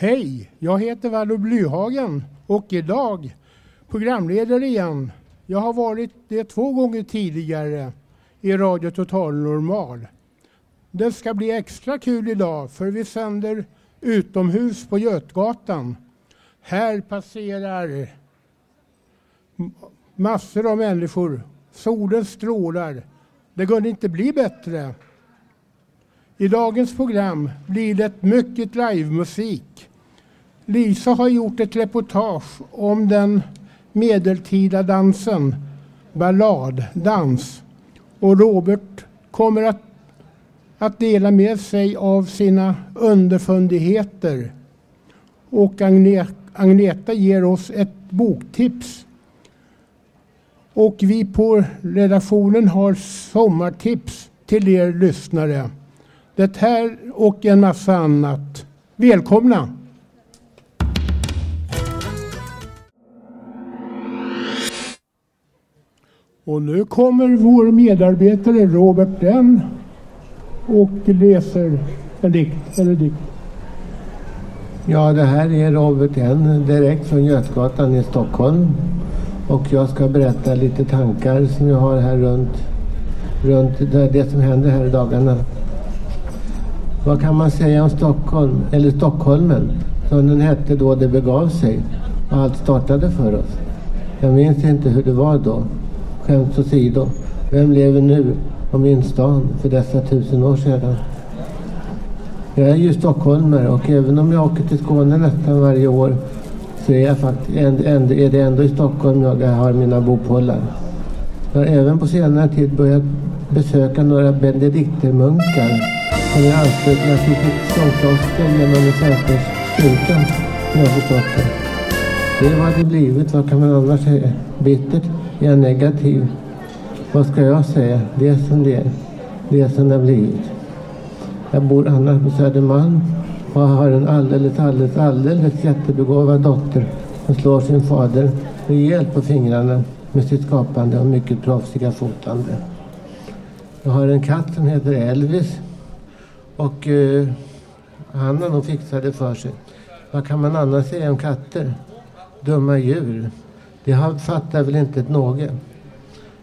Hej, jag heter Vallo Blyhagen och idag programledare igen. Jag har varit det två gånger tidigare i Radio Total Normal. Det ska bli extra kul idag för vi sänder utomhus på Götgatan. Här passerar massor av människor. Solen strålar. Det kunde inte bli bättre. I dagens program blir det mycket livemusik. Lisa har gjort ett reportage om den medeltida dansen, balladdans. Och Robert kommer att, att dela med sig av sina underfundigheter. Och Agne, Agneta ger oss ett boktips. Och vi på redaktionen har sommartips till er lyssnare. Det här och en massa annat. Välkomna! Och nu kommer vår medarbetare Robert Den och läser en dikt. Eller dikt. Ja, det här är Robert N direkt från Götgatan i Stockholm. Och jag ska berätta lite tankar som jag har här runt, runt det, det som händer här i dagarna. Vad kan man säga om Stockholm, eller Stockholmen, som den hette då det begav sig och allt startade för oss? Jag minns inte hur det var då. Skämt åsido. Vem lever nu och minns stan för dessa tusen år sedan? Jag är ju stockholmare och även om jag åker till Skåne nästan varje år så är, jag faktiskt, ändå, är det ändå i Stockholm jag har mina bopålar. Jag har även på senare tid börjat besöka några benediktermunkar som är anslutna till sitt genom den svenska kyrkan, som jag förstått det. Det är vad det blivit, vad kan man annars säga? Bittert, är jag negativ? Vad ska jag säga? Det är som det är. Det är som det har blivit. Jag bor annars på Södermalm och har en alldeles, alldeles, alldeles jättebegåvad dotter som slår sin fader rejält på fingrarna med sitt skapande och mycket proffsiga fotande. Jag har en katt som heter Elvis och eh, han har nog fixat det för sig. Vad kan man annars säga om katter? Dumma djur. Det har, fattar väl inte någon.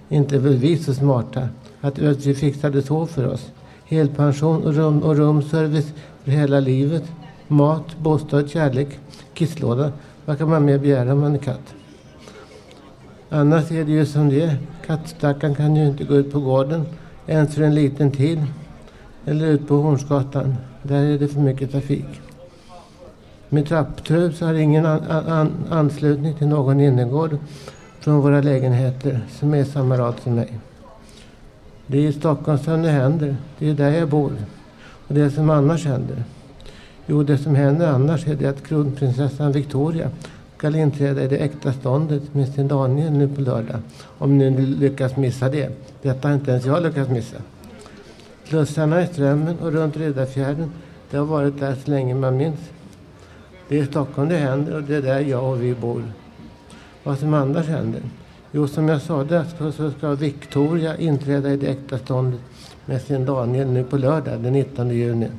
Inte väl vi så smarta att vi fixade så för oss. Helpension och, rum, och rumservice för hela livet. Mat, bostad, kärlek, kisslåda. Vad kan man mer begära om man är katt? Annars är det ju som det är. Kattstackaren kan ju inte gå ut på gården ens för en liten tid. Eller ut på Hornsgatan. Där är det för mycket trafik. Med trapptrus har ingen an, an, anslutning till någon innergård från våra lägenheter som är samma rad som mig. Det är i Stockholm som det händer. Det är där jag bor. Och det som annars händer? Jo, det som händer annars är det att kronprinsessan Victoria ska inträda i det äkta ståndet med sin Daniel nu på lördag. Om ni lyckas missa det. Detta har inte ens jag lyckats missa. Slussarna i Strömmen och runt Riddarfjärden, det har varit där så länge man minns. Det är i Stockholm det händer och det är där jag och vi bor. Vad som annars händer? Jo, som jag sa där så ska Victoria inträda i det äkta ståndet med sin Daniel nu på lördag den 19 juni.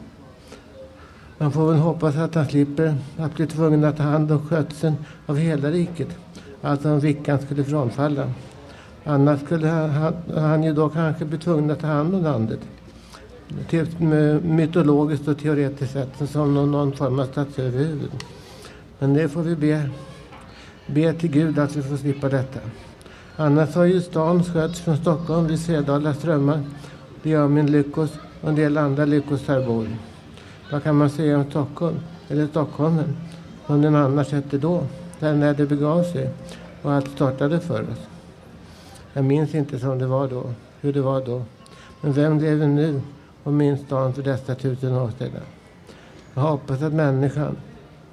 Man får väl hoppas att han slipper att bli tvungen att ta hand om skötseln av hela riket. Alltså om Vickan skulle frånfalla. Annars skulle han, han, han ju då kanske bli tvungen att ta hand om landet mytologiskt och teoretiskt sett som någon, någon form av statsöverhuvud. Men det får vi be, be till Gud att vi får slippa detta. Annars har ju stan skötts från Stockholm vid Svedala strömmar. Det gör min Lyckos och en del andra Lyckosar bor. Vad kan man säga om Stockholm, eller stockholmen, som den annars hette då, där när det begav sig och allt startade för oss? Jag minns inte som det var då, hur det var då. Men vem lever nu och minns stan för dessa tusen år sedan? Jag hoppas att människan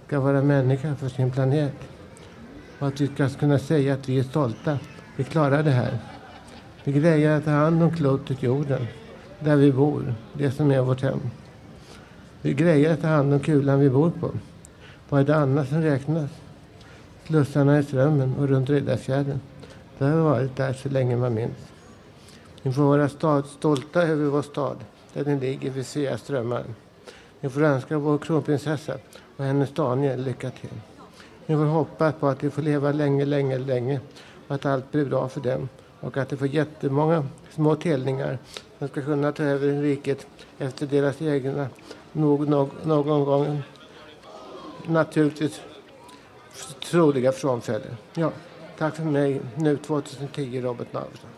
ska vara människa för sin planet och att vi ska kunna säga att vi är stolta. Vi klarar det här. Vi grejer att ta hand om klotet jorden, där vi bor, det som är vårt hem. Vi grejer att ta hand om kulan vi bor på. Vad är det annat som räknas? Slussarna i Strömmen och runt Riddarfjärden. Det har vi varit där så länge man minns. Vi får vara stad, stolta över vår stad, där den ligger vid Svea strömmar. Ni får önska vår kronprinsessa och hennes Daniel lycka till. Ni får hoppas på att de får leva länge, länge, länge och att allt blir bra för dem och att de får jättemånga små telningar som ska kunna ta över riket efter deras egna nog, nog, någon gång naturligtvis troliga frånfälle. Ja, tack för mig nu 2010 Robert Naversson.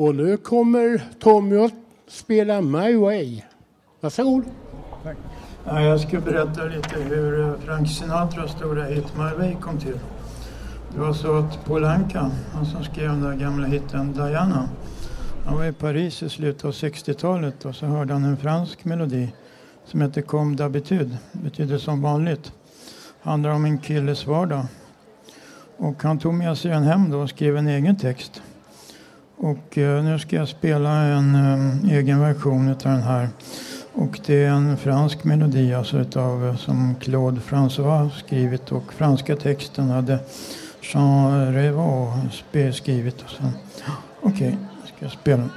Och nu kommer Tommy att spela My Way. Varsågod. Tack. Ja, jag ska berätta lite hur eh, Frank Sinatras stora hit My Way kom till. Det var så att Paul Anka, han som skrev den där gamla hitten Diana, han var i Paris i slutet av 60-talet och så hörde han en fransk melodi som heter Comme d'habitude, betyder som vanligt. Handlar om en killes vardag. Och han tog med sig den hem då och skrev en egen text. Och eh, nu ska jag spela en eh, egen version av den här. Och det är en fransk melodi alltså utav, eh, som Claude François skrivit och franska texten hade Jean Revaux skrivit. Alltså. Okej, okay, ska jag spela.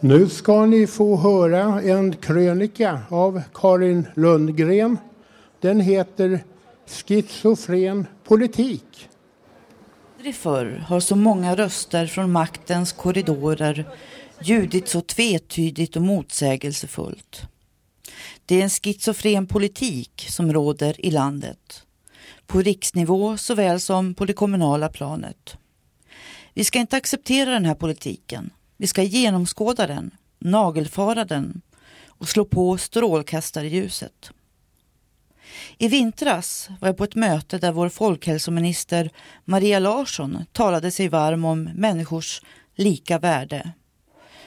Nu ska ni få höra en krönika av Karin Lundgren. Den heter Schizofren politik. Aldrig förr har så många röster från maktens korridorer ljudit så tvetydigt och motsägelsefullt. Det är en schizofren politik som råder i landet. På riksnivå såväl som på det kommunala planet. Vi ska inte acceptera den här politiken. Vi ska genomskåda den, nagelfara den och slå på strålkastarljuset. I vintras var jag på ett möte där vår folkhälsominister Maria Larsson talade sig varm om människors lika värde.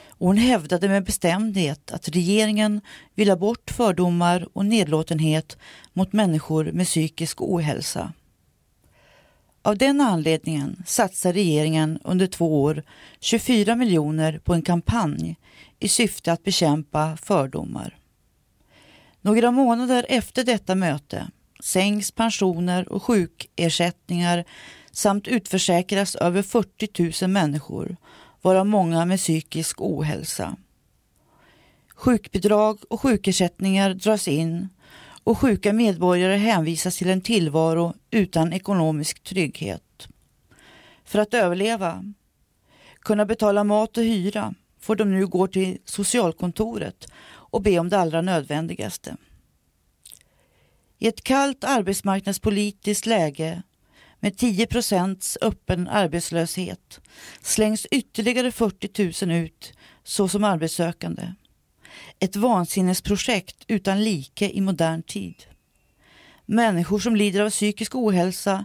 Och hon hävdade med bestämdhet att regeringen vill ha bort fördomar och nedlåtenhet mot människor med psykisk ohälsa. Av den anledningen satsar regeringen under två år 24 miljoner på en kampanj i syfte att bekämpa fördomar. Några månader efter detta möte sänks pensioner och sjukersättningar samt utförsäkras över 40 000 människor, varav många med psykisk ohälsa. Sjukbidrag och sjukersättningar dras in och sjuka medborgare hänvisas till en tillvaro utan ekonomisk trygghet. För att överleva, kunna betala mat och hyra får de nu gå till socialkontoret och be om det allra nödvändigaste. I ett kallt arbetsmarknadspolitiskt läge med 10 procents öppen arbetslöshet slängs ytterligare 40 000 ut såsom arbetssökande. Ett vansinnesprojekt utan like i modern tid. Människor som lider av psykisk ohälsa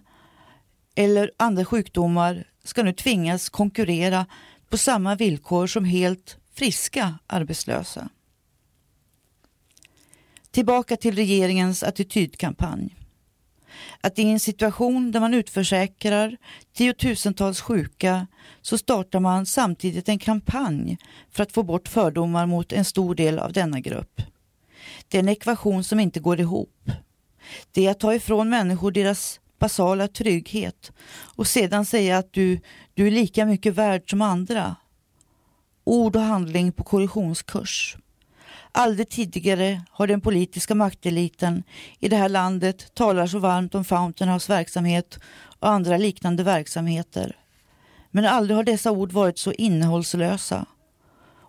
eller andra sjukdomar ska nu tvingas konkurrera på samma villkor som helt friska arbetslösa. Tillbaka till regeringens attitydkampanj. Att i en situation där man utförsäkrar tiotusentals sjuka så startar man samtidigt en kampanj för att få bort fördomar mot en stor del av denna grupp. Det är en ekvation som inte går ihop. Det är att ta ifrån människor deras basala trygghet och sedan säga att du, du är lika mycket värd som andra. Ord och handling på kollisionskurs. Aldrig tidigare har den politiska makteliten i det här landet talat så varmt om Fountain House verksamhet och andra liknande verksamheter. Men aldrig har dessa ord varit så innehållslösa.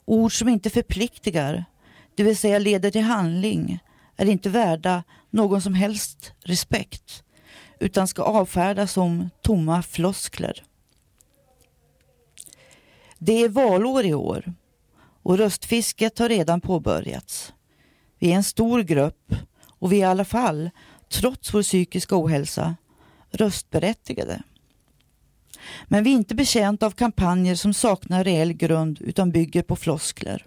Ord som inte förpliktigar, det vill säga leder till handling, är inte värda någon som helst respekt utan ska avfärdas som tomma floskler. Det är valår i år och röstfisket har redan påbörjats. Vi är en stor grupp och vi är i alla fall, trots vår psykiska ohälsa, röstberättigade. Men vi är inte betjänta av kampanjer som saknar reell grund utan bygger på floskler.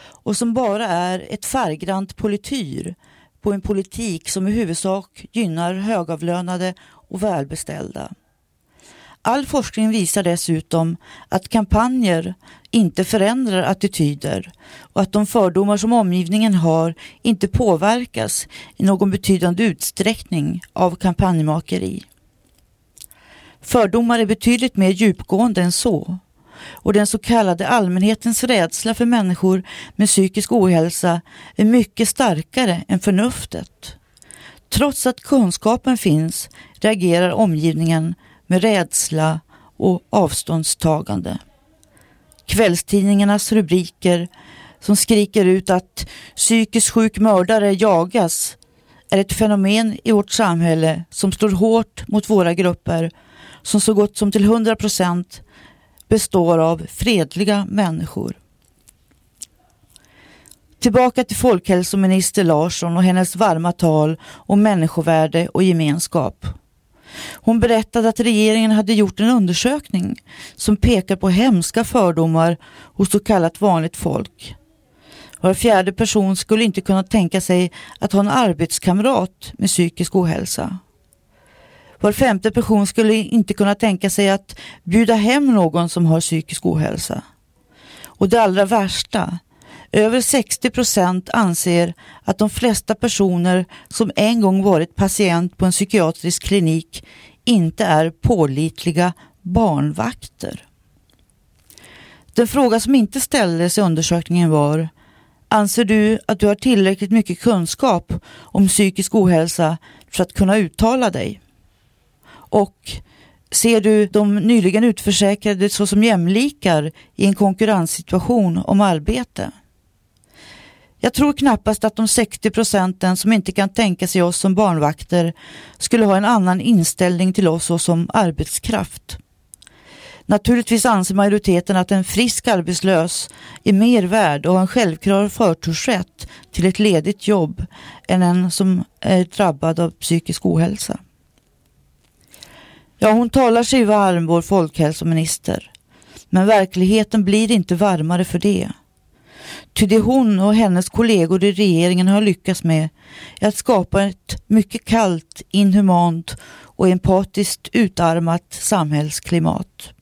Och som bara är ett färggrant polityr på en politik som i huvudsak gynnar högavlönade och välbeställda. All forskning visar dessutom att kampanjer inte förändrar attityder och att de fördomar som omgivningen har inte påverkas i någon betydande utsträckning av kampanjmakeri. Fördomar är betydligt mer djupgående än så och den så kallade allmänhetens rädsla för människor med psykisk ohälsa är mycket starkare än förnuftet. Trots att kunskapen finns reagerar omgivningen med rädsla och avståndstagande. Kvällstidningarnas rubriker som skriker ut att psykiskt sjuk mördare jagas är ett fenomen i vårt samhälle som slår hårt mot våra grupper som så gott som till 100 procent består av fredliga människor. Tillbaka till folkhälsominister Larsson och hennes varma tal om människovärde och gemenskap. Hon berättade att regeringen hade gjort en undersökning som pekar på hemska fördomar hos så kallat vanligt folk. Var fjärde person skulle inte kunna tänka sig att ha en arbetskamrat med psykisk ohälsa. Var femte person skulle inte kunna tänka sig att bjuda hem någon som har psykisk ohälsa. Och det allra värsta, över 60 procent anser att de flesta personer som en gång varit patient på en psykiatrisk klinik inte är pålitliga barnvakter. Den fråga som inte ställdes i undersökningen var Anser du att du har tillräckligt mycket kunskap om psykisk ohälsa för att kunna uttala dig? Och ser du de nyligen utförsäkrade såsom jämlikar i en konkurrenssituation om arbete? Jag tror knappast att de 60 procenten som inte kan tänka sig oss som barnvakter skulle ha en annan inställning till oss som arbetskraft. Naturligtvis anser majoriteten att en frisk arbetslös är mer värd och har en självklar förtursrätt till ett ledigt jobb än en som är drabbad av psykisk ohälsa. Ja, hon talar sig varm, vår folkhälsominister. Men verkligheten blir inte varmare för det. Ty det hon och hennes kollegor i regeringen har lyckats med. Är att skapa ett mycket kallt, inhumant och empatiskt utarmat samhällsklimat.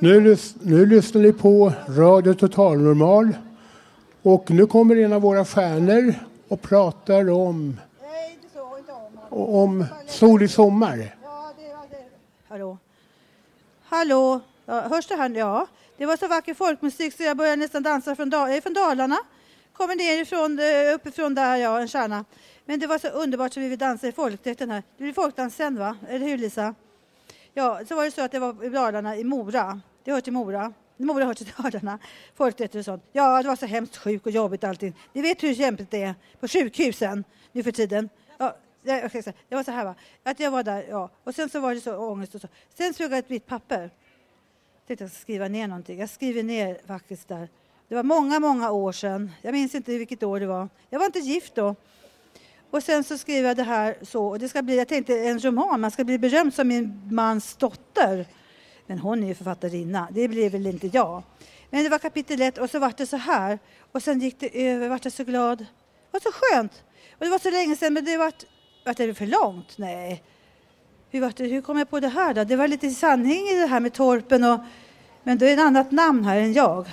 Nu, nu lyssnar ni på Radio Total Normal. Och nu kommer en av våra stjärnor och pratar om, om solig sommar. Hallå? Hallå? Ja, hörs det här? Ja. Det var så vacker folkmusik så jag började nästan dansa från, jag är eh, från Dalarna. Kommer nerifrån, ifrån, uppifrån där, ja, en stjärna. Men det var så underbart så vi vill dansa i folkdräkten här. Det blir folkdans sen va? Eller hur Lisa? Ja, så var det så att det var i Dalarna, i Mora. Det hör till Mora. Mora hör till Dalarna. Folkrätter och sånt. Ja, det var så hemskt sjukt och jobbigt allting. Ni vet hur kämpigt det är på sjukhusen nu för tiden. Ja, det var så här va, att jag var där, ja. Och sen så var det så ångest och så. Sen såg jag ett vitt papper. Tänkte jag ska skriva ner någonting. Jag skriver ner faktiskt där. Det var många, många år sedan. Jag minns inte vilket år det var. Jag var inte gift då. Och sen så skrev jag det här så. Och det ska bli, jag tänkte en roman, man ska bli berömd som min mans dotter. Men hon är ju författarinna, det blir väl inte jag. Men det var kapitel ett och så var det så här. Och sen gick det över, vart jag så glad. Det var så skönt. Och det var så länge sedan, men det vart, att det för långt? Nej. Hur, det, hur kom jag på det här då? Det var lite sanning i det här med torpen och men det är ett annat namn här än jag.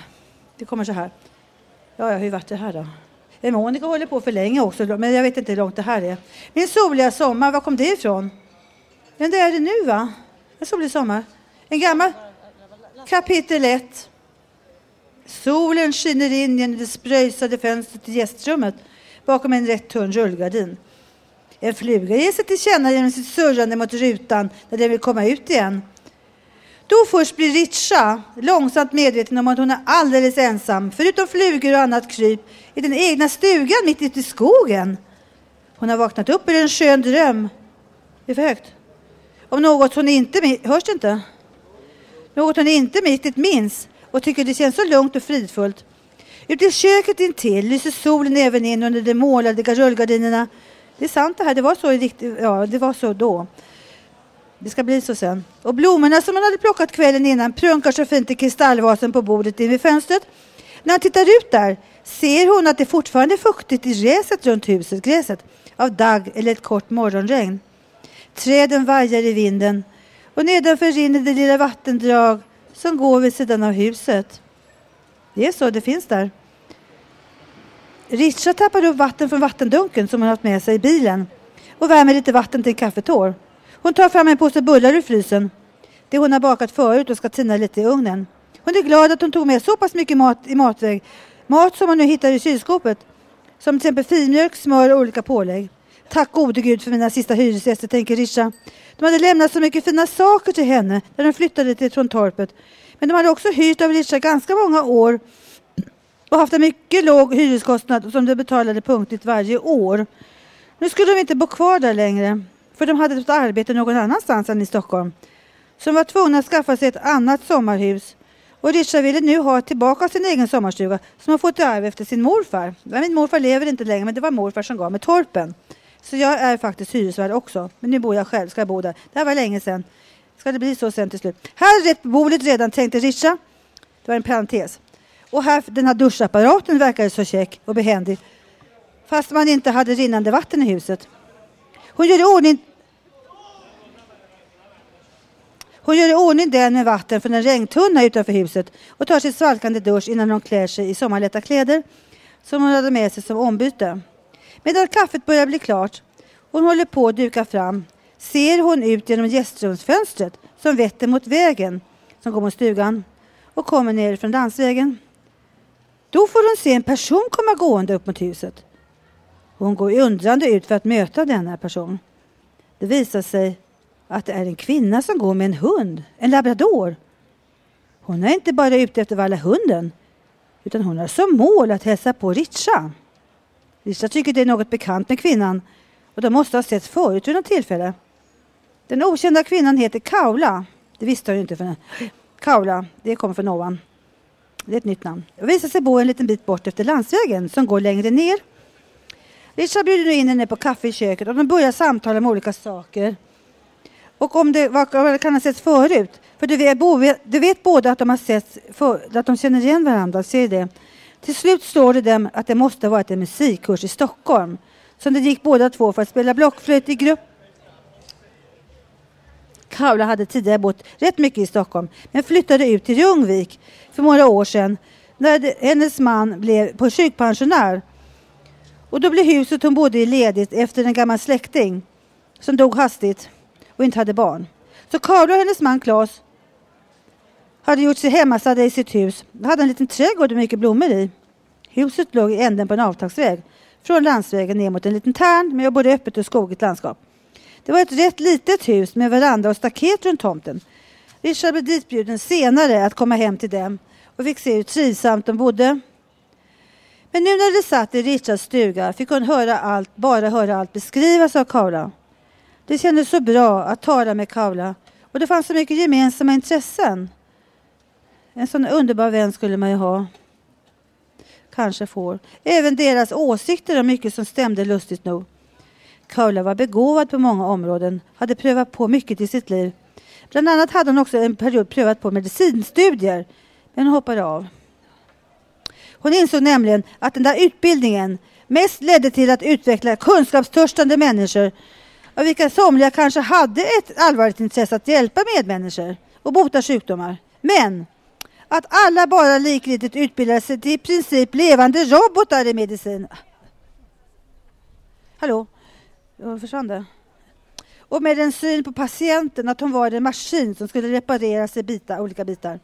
Det kommer så här. Ja, ja hur vart det här då? Eh, Monica håller på för länge också, men jag vet inte hur långt det här är. Min soliga sommar, var kom det ifrån? Men det är det nu va? En solig sommar. En gammal... Kapitel 1. Solen skiner in genom det spröjsade fönstret i gästrummet bakom en rätt tunn rullgardin. En fluga ger sig till känna genom sitt surrande mot rutan när den vill komma ut igen. Då först blir Richa långsamt medveten om att hon är alldeles ensam, förutom flugor och annat kryp, i den egna stugan mitt ute i skogen. Hon har vaknat upp ur en skön dröm. Det är för högt. Om något hon inte... Hörs det inte? Något hon inte riktigt minns och tycker det känns så lugnt och fridfullt. Ute i köket intill lyser solen även in under de målade rullgardinerna. Det är sant det här, det var så, riktigt, ja, det var så då. Det ska bli så sen. Och blommorna som han hade plockat kvällen innan prunkar så fint i kristallvasen på bordet invid fönstret. När han tittar ut där ser hon att det fortfarande är fuktigt i gräset runt huset, gräset av dagg eller ett kort morgonregn. Träden vajar i vinden och nedanför rinner det lilla vattendrag som går vid sidan av huset. Det är så, det finns där. Richard tappar upp vatten från vattendunken som hon haft med sig i bilen och värmer lite vatten till kaffetår. Hon tar fram en påse bullar ur frysen. Det hon har bakat förut och ska tina lite i ugnen. Hon är glad att hon tog med så pass mycket mat i matväg. Mat som hon nu hittar i kylskåpet. Som till exempel filmjölk, smör och olika pålägg. Tack gode gud för mina sista hyresgäster, tänker Risha. De hade lämnat så mycket fina saker till henne när de flyttade till från torpet. Men de hade också hyrt av Risha ganska många år och haft en mycket låg hyreskostnad som de betalade punktligt varje år. Nu skulle de inte bo kvar där längre, för de hade ett arbete någon annanstans än i Stockholm. Så de var tvungna att skaffa sig ett annat sommarhus. Och Risha ville nu ha tillbaka sin egen sommarstuga som hon fått i arv efter sin morfar. Min morfar lever inte längre, men det var morfar som gav mig torpen. Så jag är faktiskt hyresvärd också. Men nu bor jag själv, ska jag bo där. Det här var länge sedan. Ska det bli så sen till slut? Här är rätt bordet redan, tänkte Risha. Det var en parentes. Och här, den här duschapparaten verkade så käck och behändig. Fast man inte hade rinnande vatten i huset. Hon gör i ordning hon gör i ordning den med vatten från en regntunna utanför huset och tar sitt svalkande dusch innan hon klär sig i sommarlätta kläder som hon hade med sig som ombyte. Medan kaffet börjar bli klart Hon håller på att duka fram. Ser hon ut genom gästrumsfönstret som vetter mot vägen som går mot stugan och kommer ner från landsvägen. Då får hon se en person komma gående upp mot huset. Hon går undrande ut för att möta denna person. Det visar sig att det är en kvinna som går med en hund, en labrador. Hon är inte bara ute efter att valla hunden utan hon har som mål att hälsa på Richa. Richa tycker det är något bekant med kvinnan och de måste ha setts förut vid något tillfälle. Den okända kvinnan heter Kaula. Det visste hon inte. För Kaula, det kommer från ovan. Det är ett nytt namn. Och visar sig bo en liten bit bort efter landsvägen som går längre ner. Richard bjuder nu in henne på kaffe i köket och de börjar samtala om olika saker. Och om det, vad, kan ha setts förut? För du vet, du vet båda att de har setts, för, att de känner igen varandra. Ser det? Till slut slår det dem att det måste ha varit en musikkurs i Stockholm som de gick båda två för att spela blockflöjt i grupp. Kaula hade tidigare bott rätt mycket i Stockholm men flyttade ut till Ljungvik för några år sedan när hennes man blev på sjukpensionär. Och då blev huset hon bodde i ledigt efter en gammal släkting som dog hastigt och inte hade barn. Så Karl och hennes man Claes hade gjort sig hemmastadda i sitt hus. De hade en liten trädgård med mycket blommor i. Huset låg i änden på en avtagsväg från landsvägen ner mot en liten tärn med både öppet och skogigt landskap. Det var ett rätt litet hus med veranda och staket runt tomten. Richard blev ditbjuden senare att komma hem till dem och fick se hur trivsamt de bodde. Men nu när de satt i Richards stuga fick hon höra allt, bara höra allt beskrivas av Kaula. Det kändes så bra att tala med Kaula och det fanns så mycket gemensamma intressen. En sån underbar vän skulle man ju ha. Kanske får. Även deras åsikter om mycket som stämde lustigt nog. Kaula var begåvad på många områden, hade prövat på mycket i sitt liv. Bland annat hade hon också en period prövat på medicinstudier, men hon hoppade av. Hon insåg nämligen att den där utbildningen mest ledde till att utveckla kunskapstörstande människor av vilka somliga kanske hade ett allvarligt intresse att hjälpa medmänniskor och bota sjukdomar. Men att alla bara likgiltigt utbildade sig till i princip levande robotar i medicin. Hallå? Jag försvann det. Och med en syn på patienten att hon var en maskin som skulle repareras i bitar, olika bitar.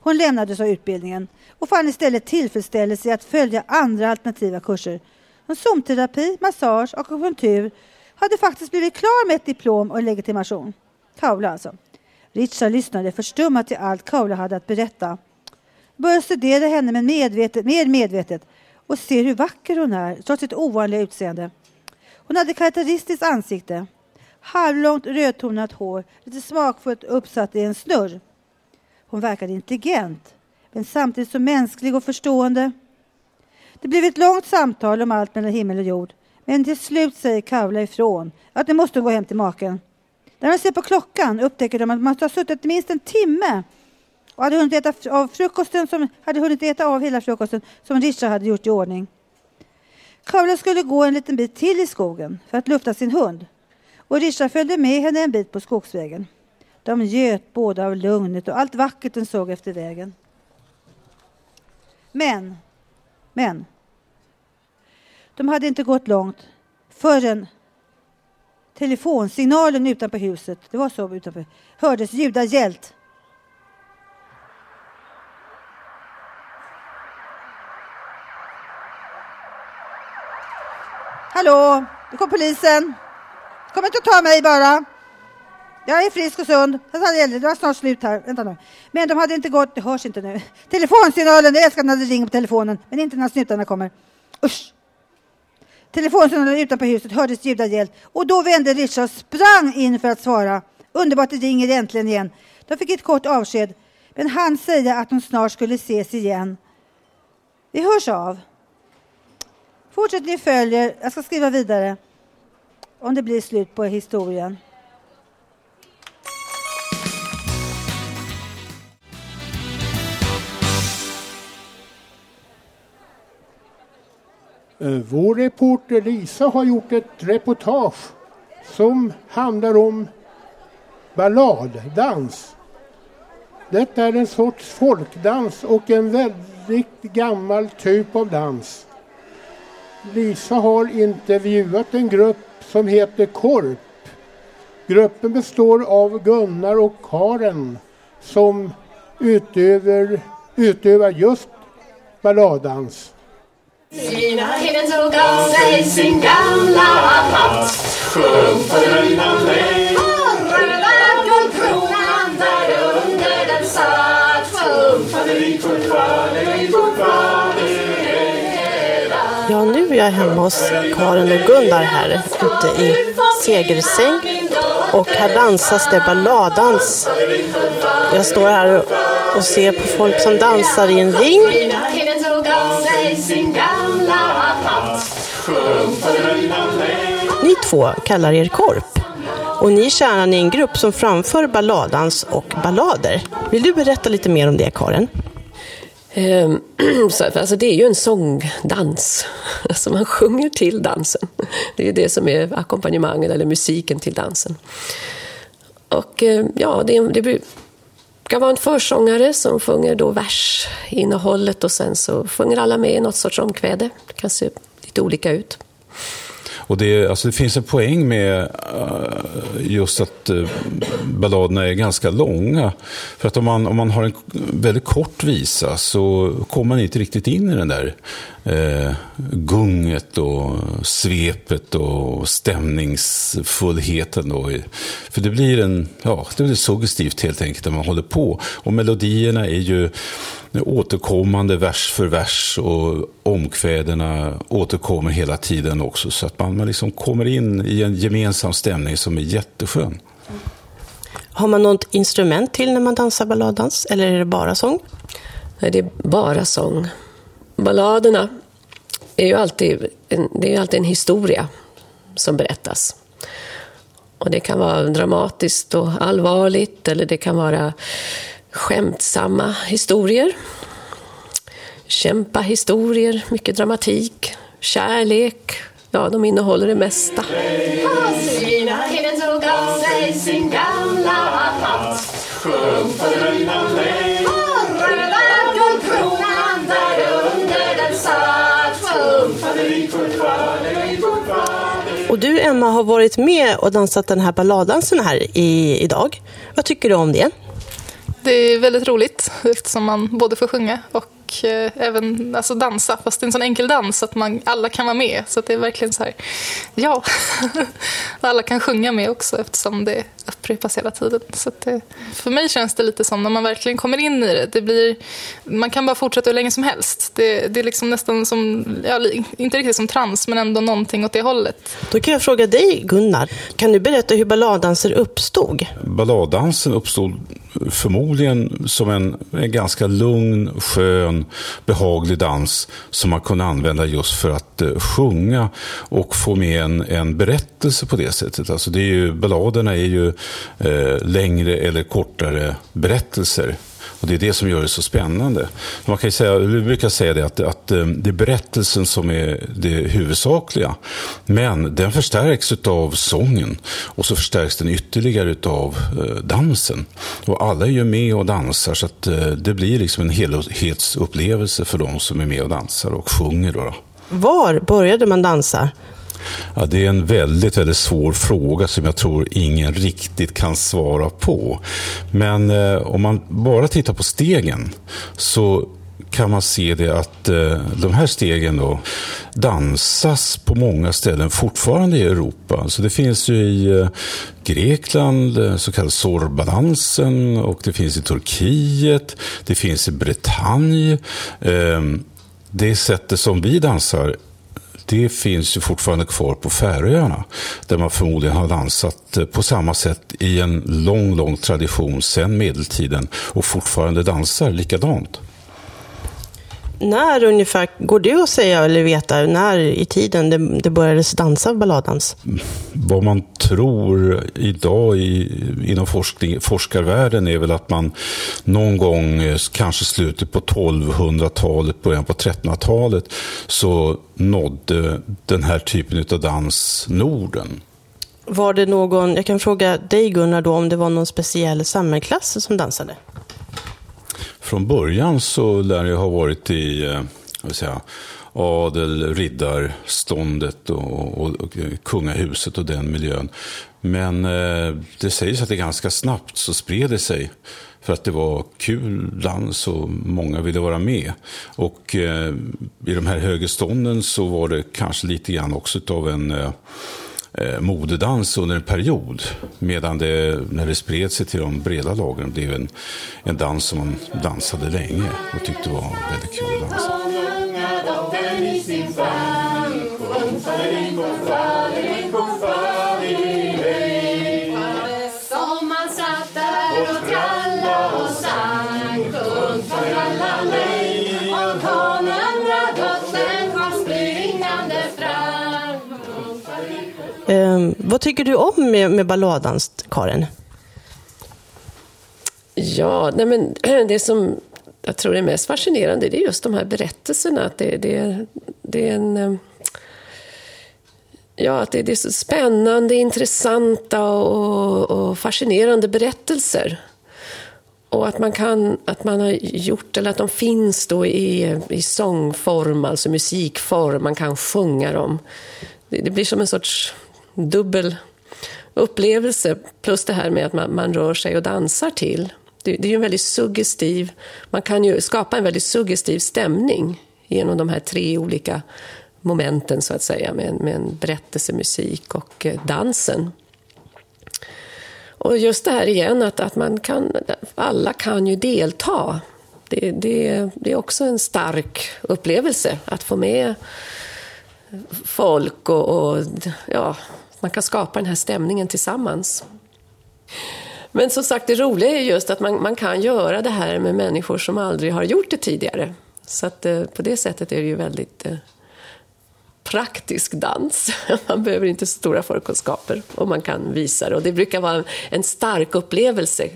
Hon lämnade så utbildningen och fann istället tillfredsställelse i att följa andra alternativa kurser. Som zoomterapi, massage och akupunktur hade faktiskt blivit klar med ett diplom och en legitimation. Kaula alltså. Richard lyssnade förstummat till allt Kaula hade att berätta. Började studera henne med medvetet, mer medvetet och ser hur vacker hon är trots sitt ovanliga utseende. Hon hade karaktäristiskt ansikte, halvlångt rödtonat hår, lite smakfullt uppsatt i en snurr. Hon verkade intelligent, men samtidigt så mänsklig och förstående. Det blev ett långt samtal om allt mellan himmel och jord, men till slut säger Kavla ifrån att nu måste hon gå hem till maken. När de ser på klockan upptäcker de att man måste ha suttit minst en timme och hade hunnit äta av frukosten som hade hunnit äta av hela frukosten som Richard hade gjort i ordning. Kavla skulle gå en liten bit till i skogen för att lufta sin hund och Risha följde med henne en bit på skogsvägen. De göt båda av lugnet och allt vackert den såg efter vägen. Men, men, de hade inte gått långt förrän telefonsignalen utanför huset, det var så utanför, hördes ljuda gällt. Hallå, nu kom polisen. Kom inte och ta mig bara. Jag är frisk och sund. Det var snart slut här. Vänta nu. Men de hade inte gått, det hörs inte nu. Telefonsignalen, jag älskar när det ringer på telefonen, men inte när snutarna kommer. Usch! Telefonsignalen utanför huset hördes ljuda hjälp och då vände Richard och sprang in för att svara. Underbart, det ringer äntligen igen. De fick ett kort avsked, men han säger att de snart skulle ses igen. Vi hörs av. Fortsättning följer. Jag ska skriva vidare om det blir slut på historien. Eh, vår reporter Lisa har gjort ett reportage som handlar om balladdans. Detta är en sorts folkdans och en väldigt gammal typ av dans. Lisa har intervjuat en grupp som heter Korp. Gruppen består av Gunnar och Karen som utöver, utövar just balladans. Sina himlen tog av sig sin gamla hatt Sjung på röjnan mig Och röda guldkronan där under den satt Sjung faderik faderik Ja, nu är jag hemma hos Karin och Gunnar här ute i segersäng och här dansas det balladans. Jag står här och ser på folk som dansar i en ring. Ni två kallar er Korp och ni är kärnan i en grupp som framför balladans och ballader. Vill du berätta lite mer om det, Karin? Ehm, så, alltså det är ju en sångdans. Alltså man sjunger till dansen. Det är det som är ackompanjemanget eller musiken till dansen. Och ehm, ja, det, det kan vara en försångare som sjunger då versinnehållet och sen så sjunger alla med i något sorts omkväde. Det kan se lite olika ut. Och det, alltså det finns en poäng med eh, just att eh, balladerna är ganska långa. För att om man, om man har en väldigt kort visa så kommer man inte riktigt in i den där eh, gunget och svepet och stämningsfullheten. Då. För det blir, en, ja, det blir suggestivt helt enkelt när man håller på. Och melodierna är ju återkommande vers för vers och omkvädena återkommer hela tiden också. Så att man, man liksom kommer in i en gemensam stämning som är jätteskön. Har man något instrument till när man dansar balladans eller är det bara sång? Nej, det är bara sång. Balladerna är ju alltid en, det är alltid en historia som berättas. Och det kan vara dramatiskt och allvarligt eller det kan vara skämtsamma historier. Kämpa-historier, mycket dramatik, kärlek. Ja, de innehåller det mesta. Och Och du, Emma, har varit med och dansat den här balladdansen här i, idag. Vad tycker du om det? Det är väldigt roligt eftersom man både får sjunga och eh, även alltså, dansa. Fast det är en sån enkel dans att man, alla kan vara med. Så det är verkligen så här, ja. alla kan sjunga med också eftersom det upprepas hela tiden. Så det, för mig känns det lite som när man verkligen kommer in i det. det blir, man kan bara fortsätta hur länge som helst. Det, det är liksom nästan som, ja, inte riktigt som trans men ändå någonting åt det hållet. Då kan jag fråga dig Gunnar, kan du berätta hur balladdanser uppstod? Balladdansen uppstod förmodligen som en, en ganska lugn, skön, behaglig dans som man kunde använda just för att eh, sjunga och få med en, en berättelse på det sättet. Alltså det är ju, balladerna är ju eh, längre eller kortare berättelser. Och Det är det som gör det så spännande. Man kan säga, vi brukar säga det att, att eh, det är berättelsen som är det huvudsakliga. Men den förstärks av sången och så förstärks den ytterligare av eh, dansen. Och alla är ju med och dansar så att eh, det blir liksom en helhetsupplevelse för de som är med och dansar och sjunger. Då, då. Var började man dansa? Ja, det är en väldigt, väldigt svår fråga som jag tror ingen riktigt kan svara på. Men eh, om man bara tittar på stegen så kan man se det att eh, de här stegen då dansas på många ställen fortfarande i Europa. Så det finns ju i eh, Grekland, eh, så kallad Sorbadansen och det finns i Turkiet, det finns i Bretagne. Eh, det sättet som vi dansar det finns ju fortfarande kvar på Färöarna. Där man förmodligen har dansat eh, på samma sätt i en lång, lång tradition sedan medeltiden och fortfarande dansar likadant. När ungefär, går det att säga eller veta när i tiden det, det började dansa balladans? Vad man tror idag i, inom forskning, forskarvärlden är väl att man någon gång, eh, kanske slutet på 1200-talet, början på 1300-talet, så nådde den här typen av dans Norden. Var det någon, jag kan fråga dig Gunnar då, om det var någon speciell samhällsklass som dansade? Från början så lär det ha varit i eh, vill säga, adel, riddarståndet och, och, och kungahuset och den miljön. Men eh, det sägs att det ganska snabbt så spred det sig för att det var kul dans och många ville vara med. Och eh, i de här högre stånden så var det kanske lite grann också av en eh, eh, modedans under en period. Medan det, när det spred sig till de breda lagren, blev en, en dans som man dansade länge och tyckte var väldigt kul att dansa. Eh, vad tycker du om med, med balladdans, Karin? Ja, nej men det som jag tror är mest fascinerande det är just de här berättelserna. Att det, det, det är en... Ehm, ja, att det, det är så spännande, intressanta och, och fascinerande berättelser. Och att man, kan, att man har gjort, eller att de finns då i, i sångform, alltså musikform, man kan sjunga dem. Det, det blir som en sorts dubbel upplevelse, plus det här med att man, man rör sig och dansar till. Det, det är ju en väldigt suggestiv, man kan ju skapa en väldigt suggestiv stämning genom de här tre olika momenten så att säga, med, en- med en berättelse, musik och eh, dansen. Och just det här igen att, att man kan, alla kan ju delta. Det, det, det är också en stark upplevelse att få med folk och, och ja, man kan skapa den här stämningen tillsammans. Men som sagt, det roliga är just att man, man kan göra det här med människor som aldrig har gjort det tidigare. Så att eh, på det sättet är det ju väldigt eh, praktisk dans. Man behöver inte så stora förkunskaper och man kan visa det. Och det brukar vara en, en stark upplevelse,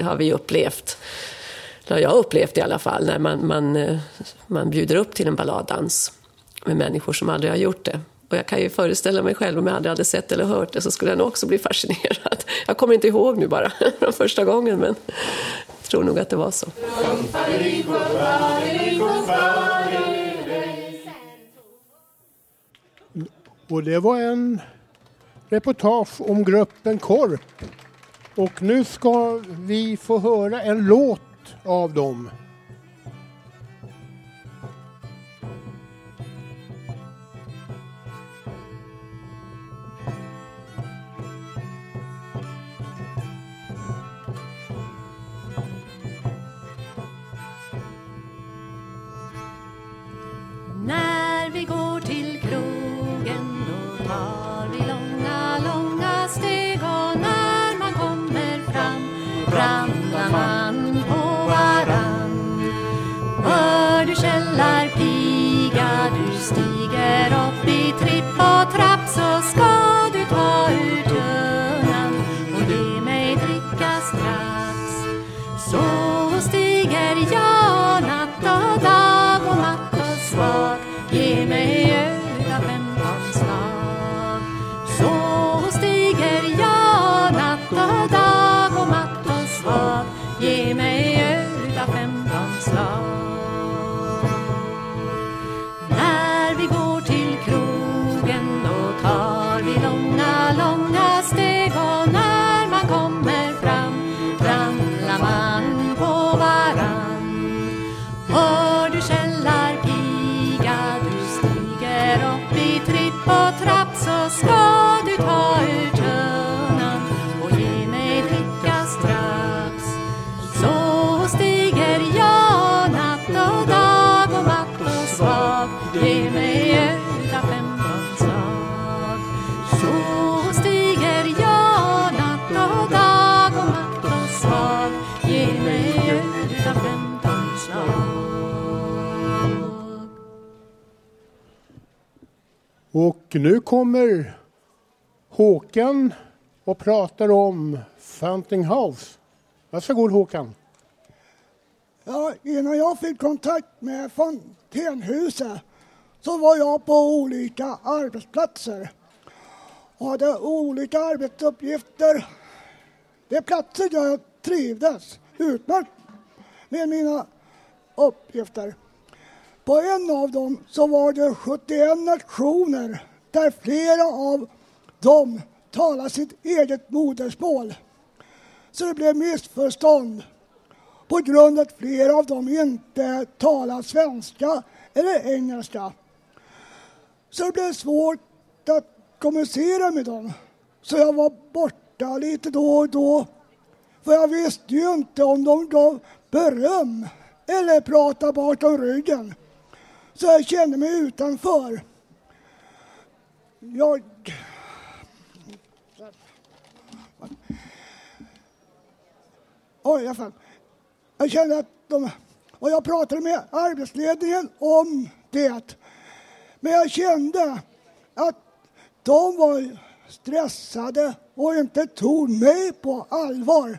har vi upplevt. Eller jag upplevt i alla fall, när man, man, eh, man bjuder upp till en balladdans med människor som aldrig har gjort det. Och jag kan ju föreställa mig själv, om jag aldrig hade sett eller hört det, så skulle jag nog också bli fascinerad. Jag kommer inte ihåg nu bara, från första gången, men jag tror nog att det var så. Och det var en reportage om gruppen Korp. Och nu ska vi få höra en låt av dem. Vi går till krogen och tar Och nu kommer Håkan och pratar om Fountain House. Varsågod Håkan. Ja, innan jag fick kontakt med Fontänhuset så var jag på olika arbetsplatser och hade olika arbetsuppgifter. Det är platser där jag trivdes utmärkt med mina uppgifter. På en av dem så var det 71 nationer där flera av dem talar sitt eget modersmål. Så det blev missförstånd på grund av att flera av dem inte talar svenska eller engelska. Så det blev svårt att kommunicera med dem. Så jag var borta lite då och då. För jag visste ju inte om de gav beröm eller pratade bakom ryggen. Så jag kände mig utanför. Jag... Oj, jag fann. Jag kände att de... Och jag pratade med arbetsledningen om det. Men jag kände att de var stressade och inte tog mig på allvar.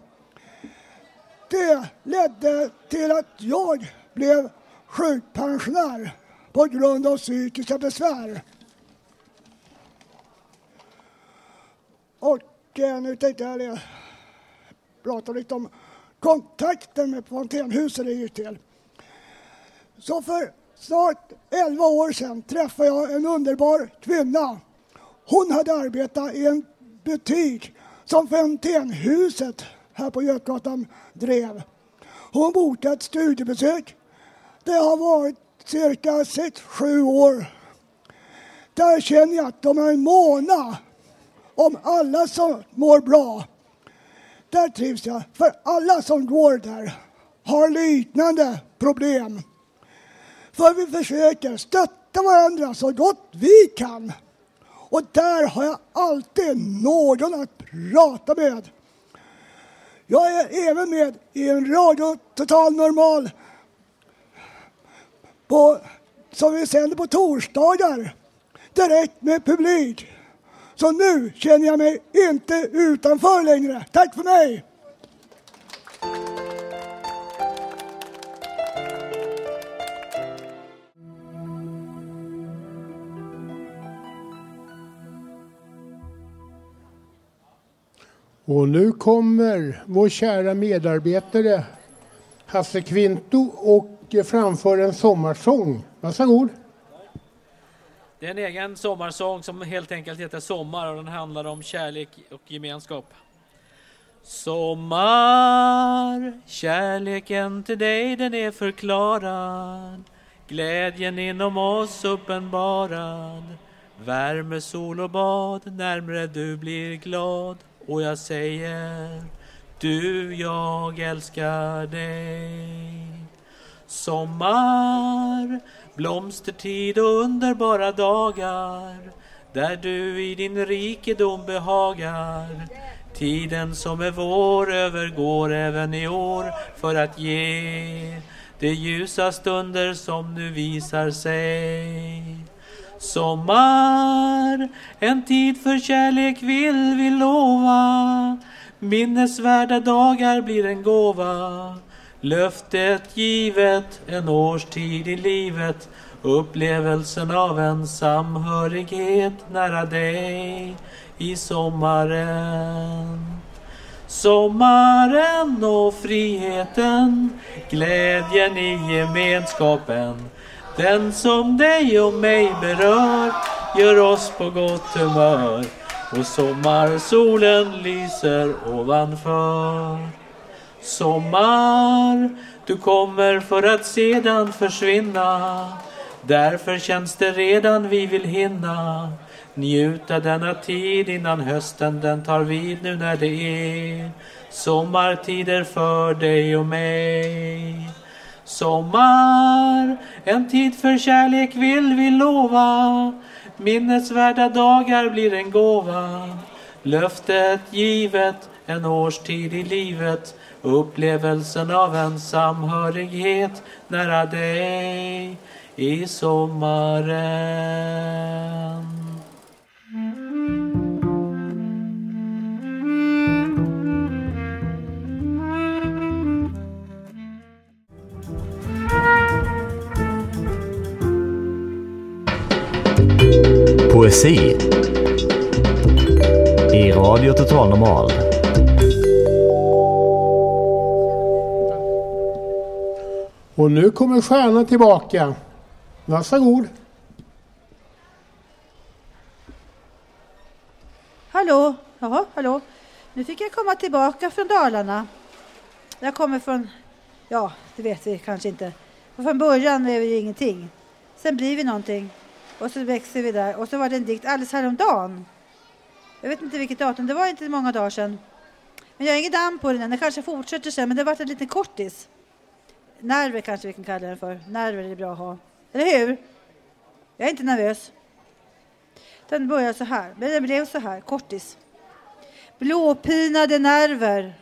Det ledde till att jag blev sjukpensionär på grund av psykiska besvär. Och eh, nu tänkte jag prata lite om kontakten med Fontänhuset det gick till. Så för snart 11 år sedan träffade jag en underbar kvinna. Hon hade arbetat i en butik som Fontänhuset här på Götgatan drev. Hon bokade ett studiebesök. Det har varit cirka 6-7 år. Där känner jag att de är måna om alla som mår bra. Där trivs jag, för alla som går där har liknande problem. För vi försöker stötta varandra så gott vi kan. Och där har jag alltid någon att prata med. Jag är även med i en radio Total Normal på, som vi sänder på torsdagar direkt med publik. Så nu känner jag mig inte utanför längre. Tack för mig! Och nu kommer vår kära medarbetare Hasse Kvinto och framför en sommarsång. Varsågod. Det är en egen sommarsång som helt enkelt heter Sommar och den handlar om kärlek och gemenskap. Sommar, kärleken till dig den är förklarad. Glädjen inom oss uppenbarad. Värme, sol och bad, närmre du blir glad. Och jag säger, du, jag älskar dig. Sommar, blomstertid och underbara dagar där du i din rikedom behagar. Tiden som är vår övergår även i år för att ge de ljusa stunder som nu visar sig. Sommar, en tid för kärlek vill vi lova. Minnesvärda dagar blir en gåva. Löftet givet, en årstid i livet. Upplevelsen av en samhörighet nära dig i sommaren. Sommaren och friheten, glädjen i gemenskapen. Den som dig och mig berör gör oss på gott humör och sommarsolen lyser ovanför. Sommar, du kommer för att sedan försvinna. Därför känns det redan vi vill hinna njuta denna tid innan hösten den tar vid nu när det är sommartider för dig och mig. Sommar, en tid för kärlek vill vi lova. Minnesvärda dagar blir en gåva. Löftet givet, en årstid i livet. Upplevelsen av en samhörighet nära dig i sommaren. Poesi i Radio Total Normal. Och nu kommer stjärnan tillbaka. Varsågod. Hallå? Jaha, hallå? Nu fick jag komma tillbaka från Dalarna. Jag kommer från, ja, det vet vi kanske inte. Och från början är vi ingenting. Sen blir vi någonting. Och så växer vi där. Och så var det en dikt alldeles häromdagen. Jag vet inte vilket datum, det var inte många dagar sedan. Men jag har inget namn på den än, den kanske fortsätter sen, men det har varit en liten kortis. Nerver kanske vi kan kalla den för. Nerver är bra att ha. Eller hur? Jag är inte nervös. Den börjar så här, men den blev så här, kortis. Blåpinade nerver,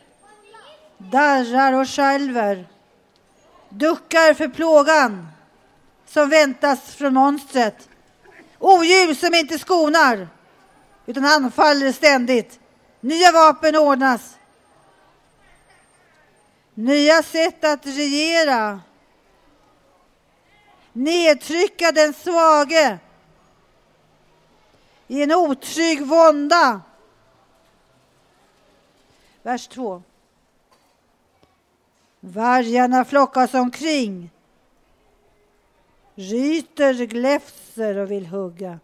darrar och skälver, duckar för plågan som väntas från monstret. Odjur som inte skonar, utan anfaller ständigt. Nya vapen ordnas. Nya sätt att regera. Nedtrycka den svage i en otrygg vånda. Vers 2. Vargarna flockas omkring. Ryter, gläfser och vill hugga.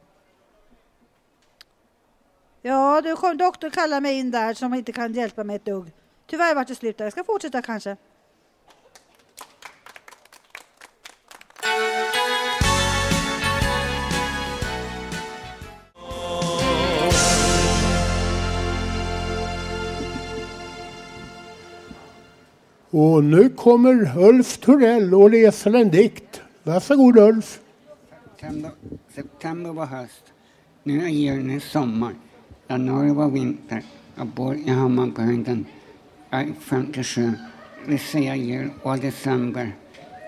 Ja, du kom doktorn kalla mig in där som inte kan hjälpa mig ett dugg. Tyvärr vart det slut där. Jag ska fortsätta kanske. Och nu kommer Ulf Torell och läser en dikt. Varsågod Ulf. September, september var höst. Nu är juni sommar. Januari var vinter. Jag bor i Hammarbyhöjden. Jag är 57. Lucia jul och december.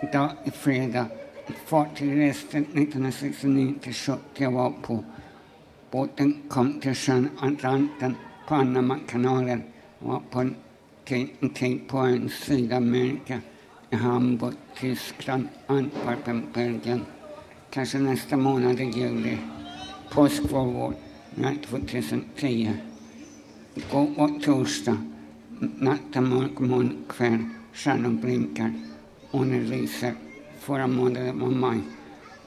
Idag är fredag. Ett fartyg reste 1969 till 70 jag var på. Båten kom till sjön Atlanten, Panamakanalen. Jag var på en tid, en tid på en Sydamerika. I Hamburg, Tyskland, Antwerpen, Belgien. Kanske nästa månad i juli. Påsk var vår, 2010. Igår var torsdag. Natten, mörk morgon kväll. Stjärnor blinkar. Månen lyser. Förra månaden var maj.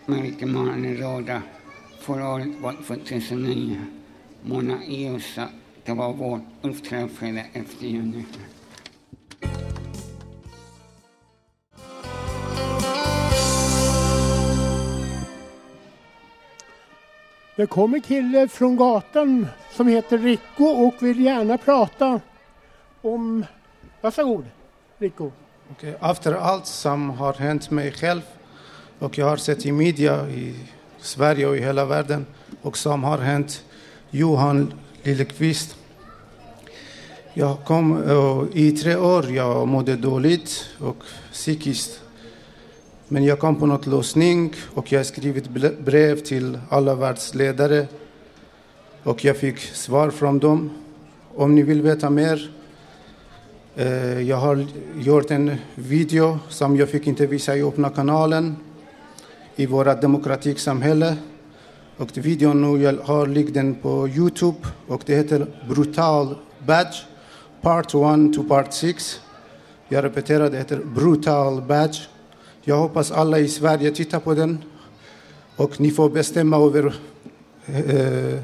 Mörkermånen är råda. Förra året var 2009. Mona ljusa. Det var vår. Ulf efter juni. Det kom en kille från gatan som heter Rico och vill gärna prata om... Varsågod, Rico. Okay. Efter allt som har hänt mig själv och jag har sett i media i Sverige och i hela världen och som har hänt Johan Lillekvist. Jag kom eh, i tre år, jag mådde dåligt och psykiskt. Men jag kom på något lösning och jag har skrivit brev till alla världsledare och jag fick svar från dem. Om ni vill veta mer Eh, jag har gjort en video som jag fick inte visa i öppna kanalen i vårt demokratiksamhälle. Och videon nu jag har ligger den på Youtube och det heter Brutal Badge Part 1 to Part 6. Jag repeterar, det heter Brutal Badge. Jag hoppas alla i Sverige tittar på den och ni får bestämma över eh, eh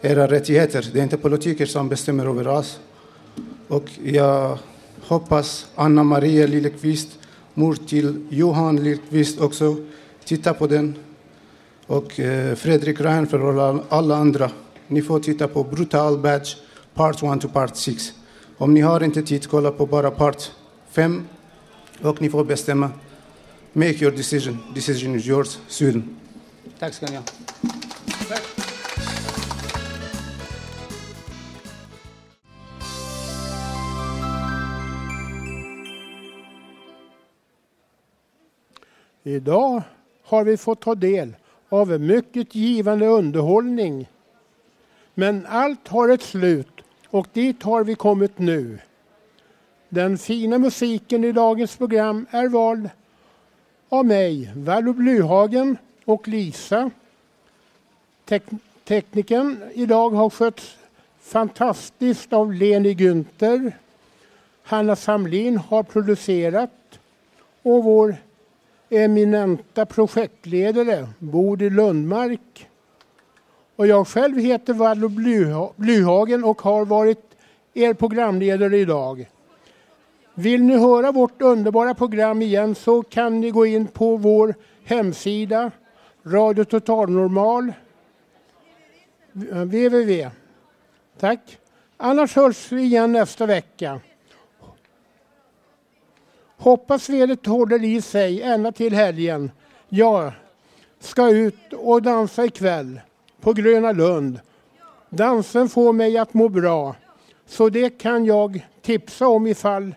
era rättigheter. Det är inte politiker som bestämmer över oss. Och jag hoppas Anna Maria Lillekvist, mor till Johan Lillekvist också, tittar på den. Och eh, Fredrik Reinfeldt och alla- alla andra. Ni får titta på Brutal Badge, Part 1 to Part 6. Om ni har inte tid, kolla på bara Part 5 och ni får bestämma. Make your decision. Decision is yours. Sweden. Tack ska ni ha. Idag har vi fått ta del av mycket givande underhållning. Men allt har ett slut och dit har vi kommit nu. Den fina musiken i dagens program är vald av mig, Vallo Blyhagen och Lisa. Tek- tekniken idag har skötts fantastiskt av Leni Günther. Hanna Samlin har producerat och vår eminenta projektledare Bodil Lundmark. Och jag själv heter Vallo Blyhagen och har varit er programledare idag. Vill ni höra vårt underbara program igen så kan ni gå in på vår hemsida Radio Total Normal www. Eh, Tack. Annars hörs vi igen nästa vecka. Hoppas vädret håller i sig ända till helgen. Jag ska ut och dansa ikväll på Gröna Lund. Dansen får mig att må bra. Så det kan jag tipsa om ifall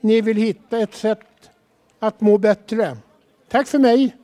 ni vill hitta ett sätt att må bättre. Tack för mig!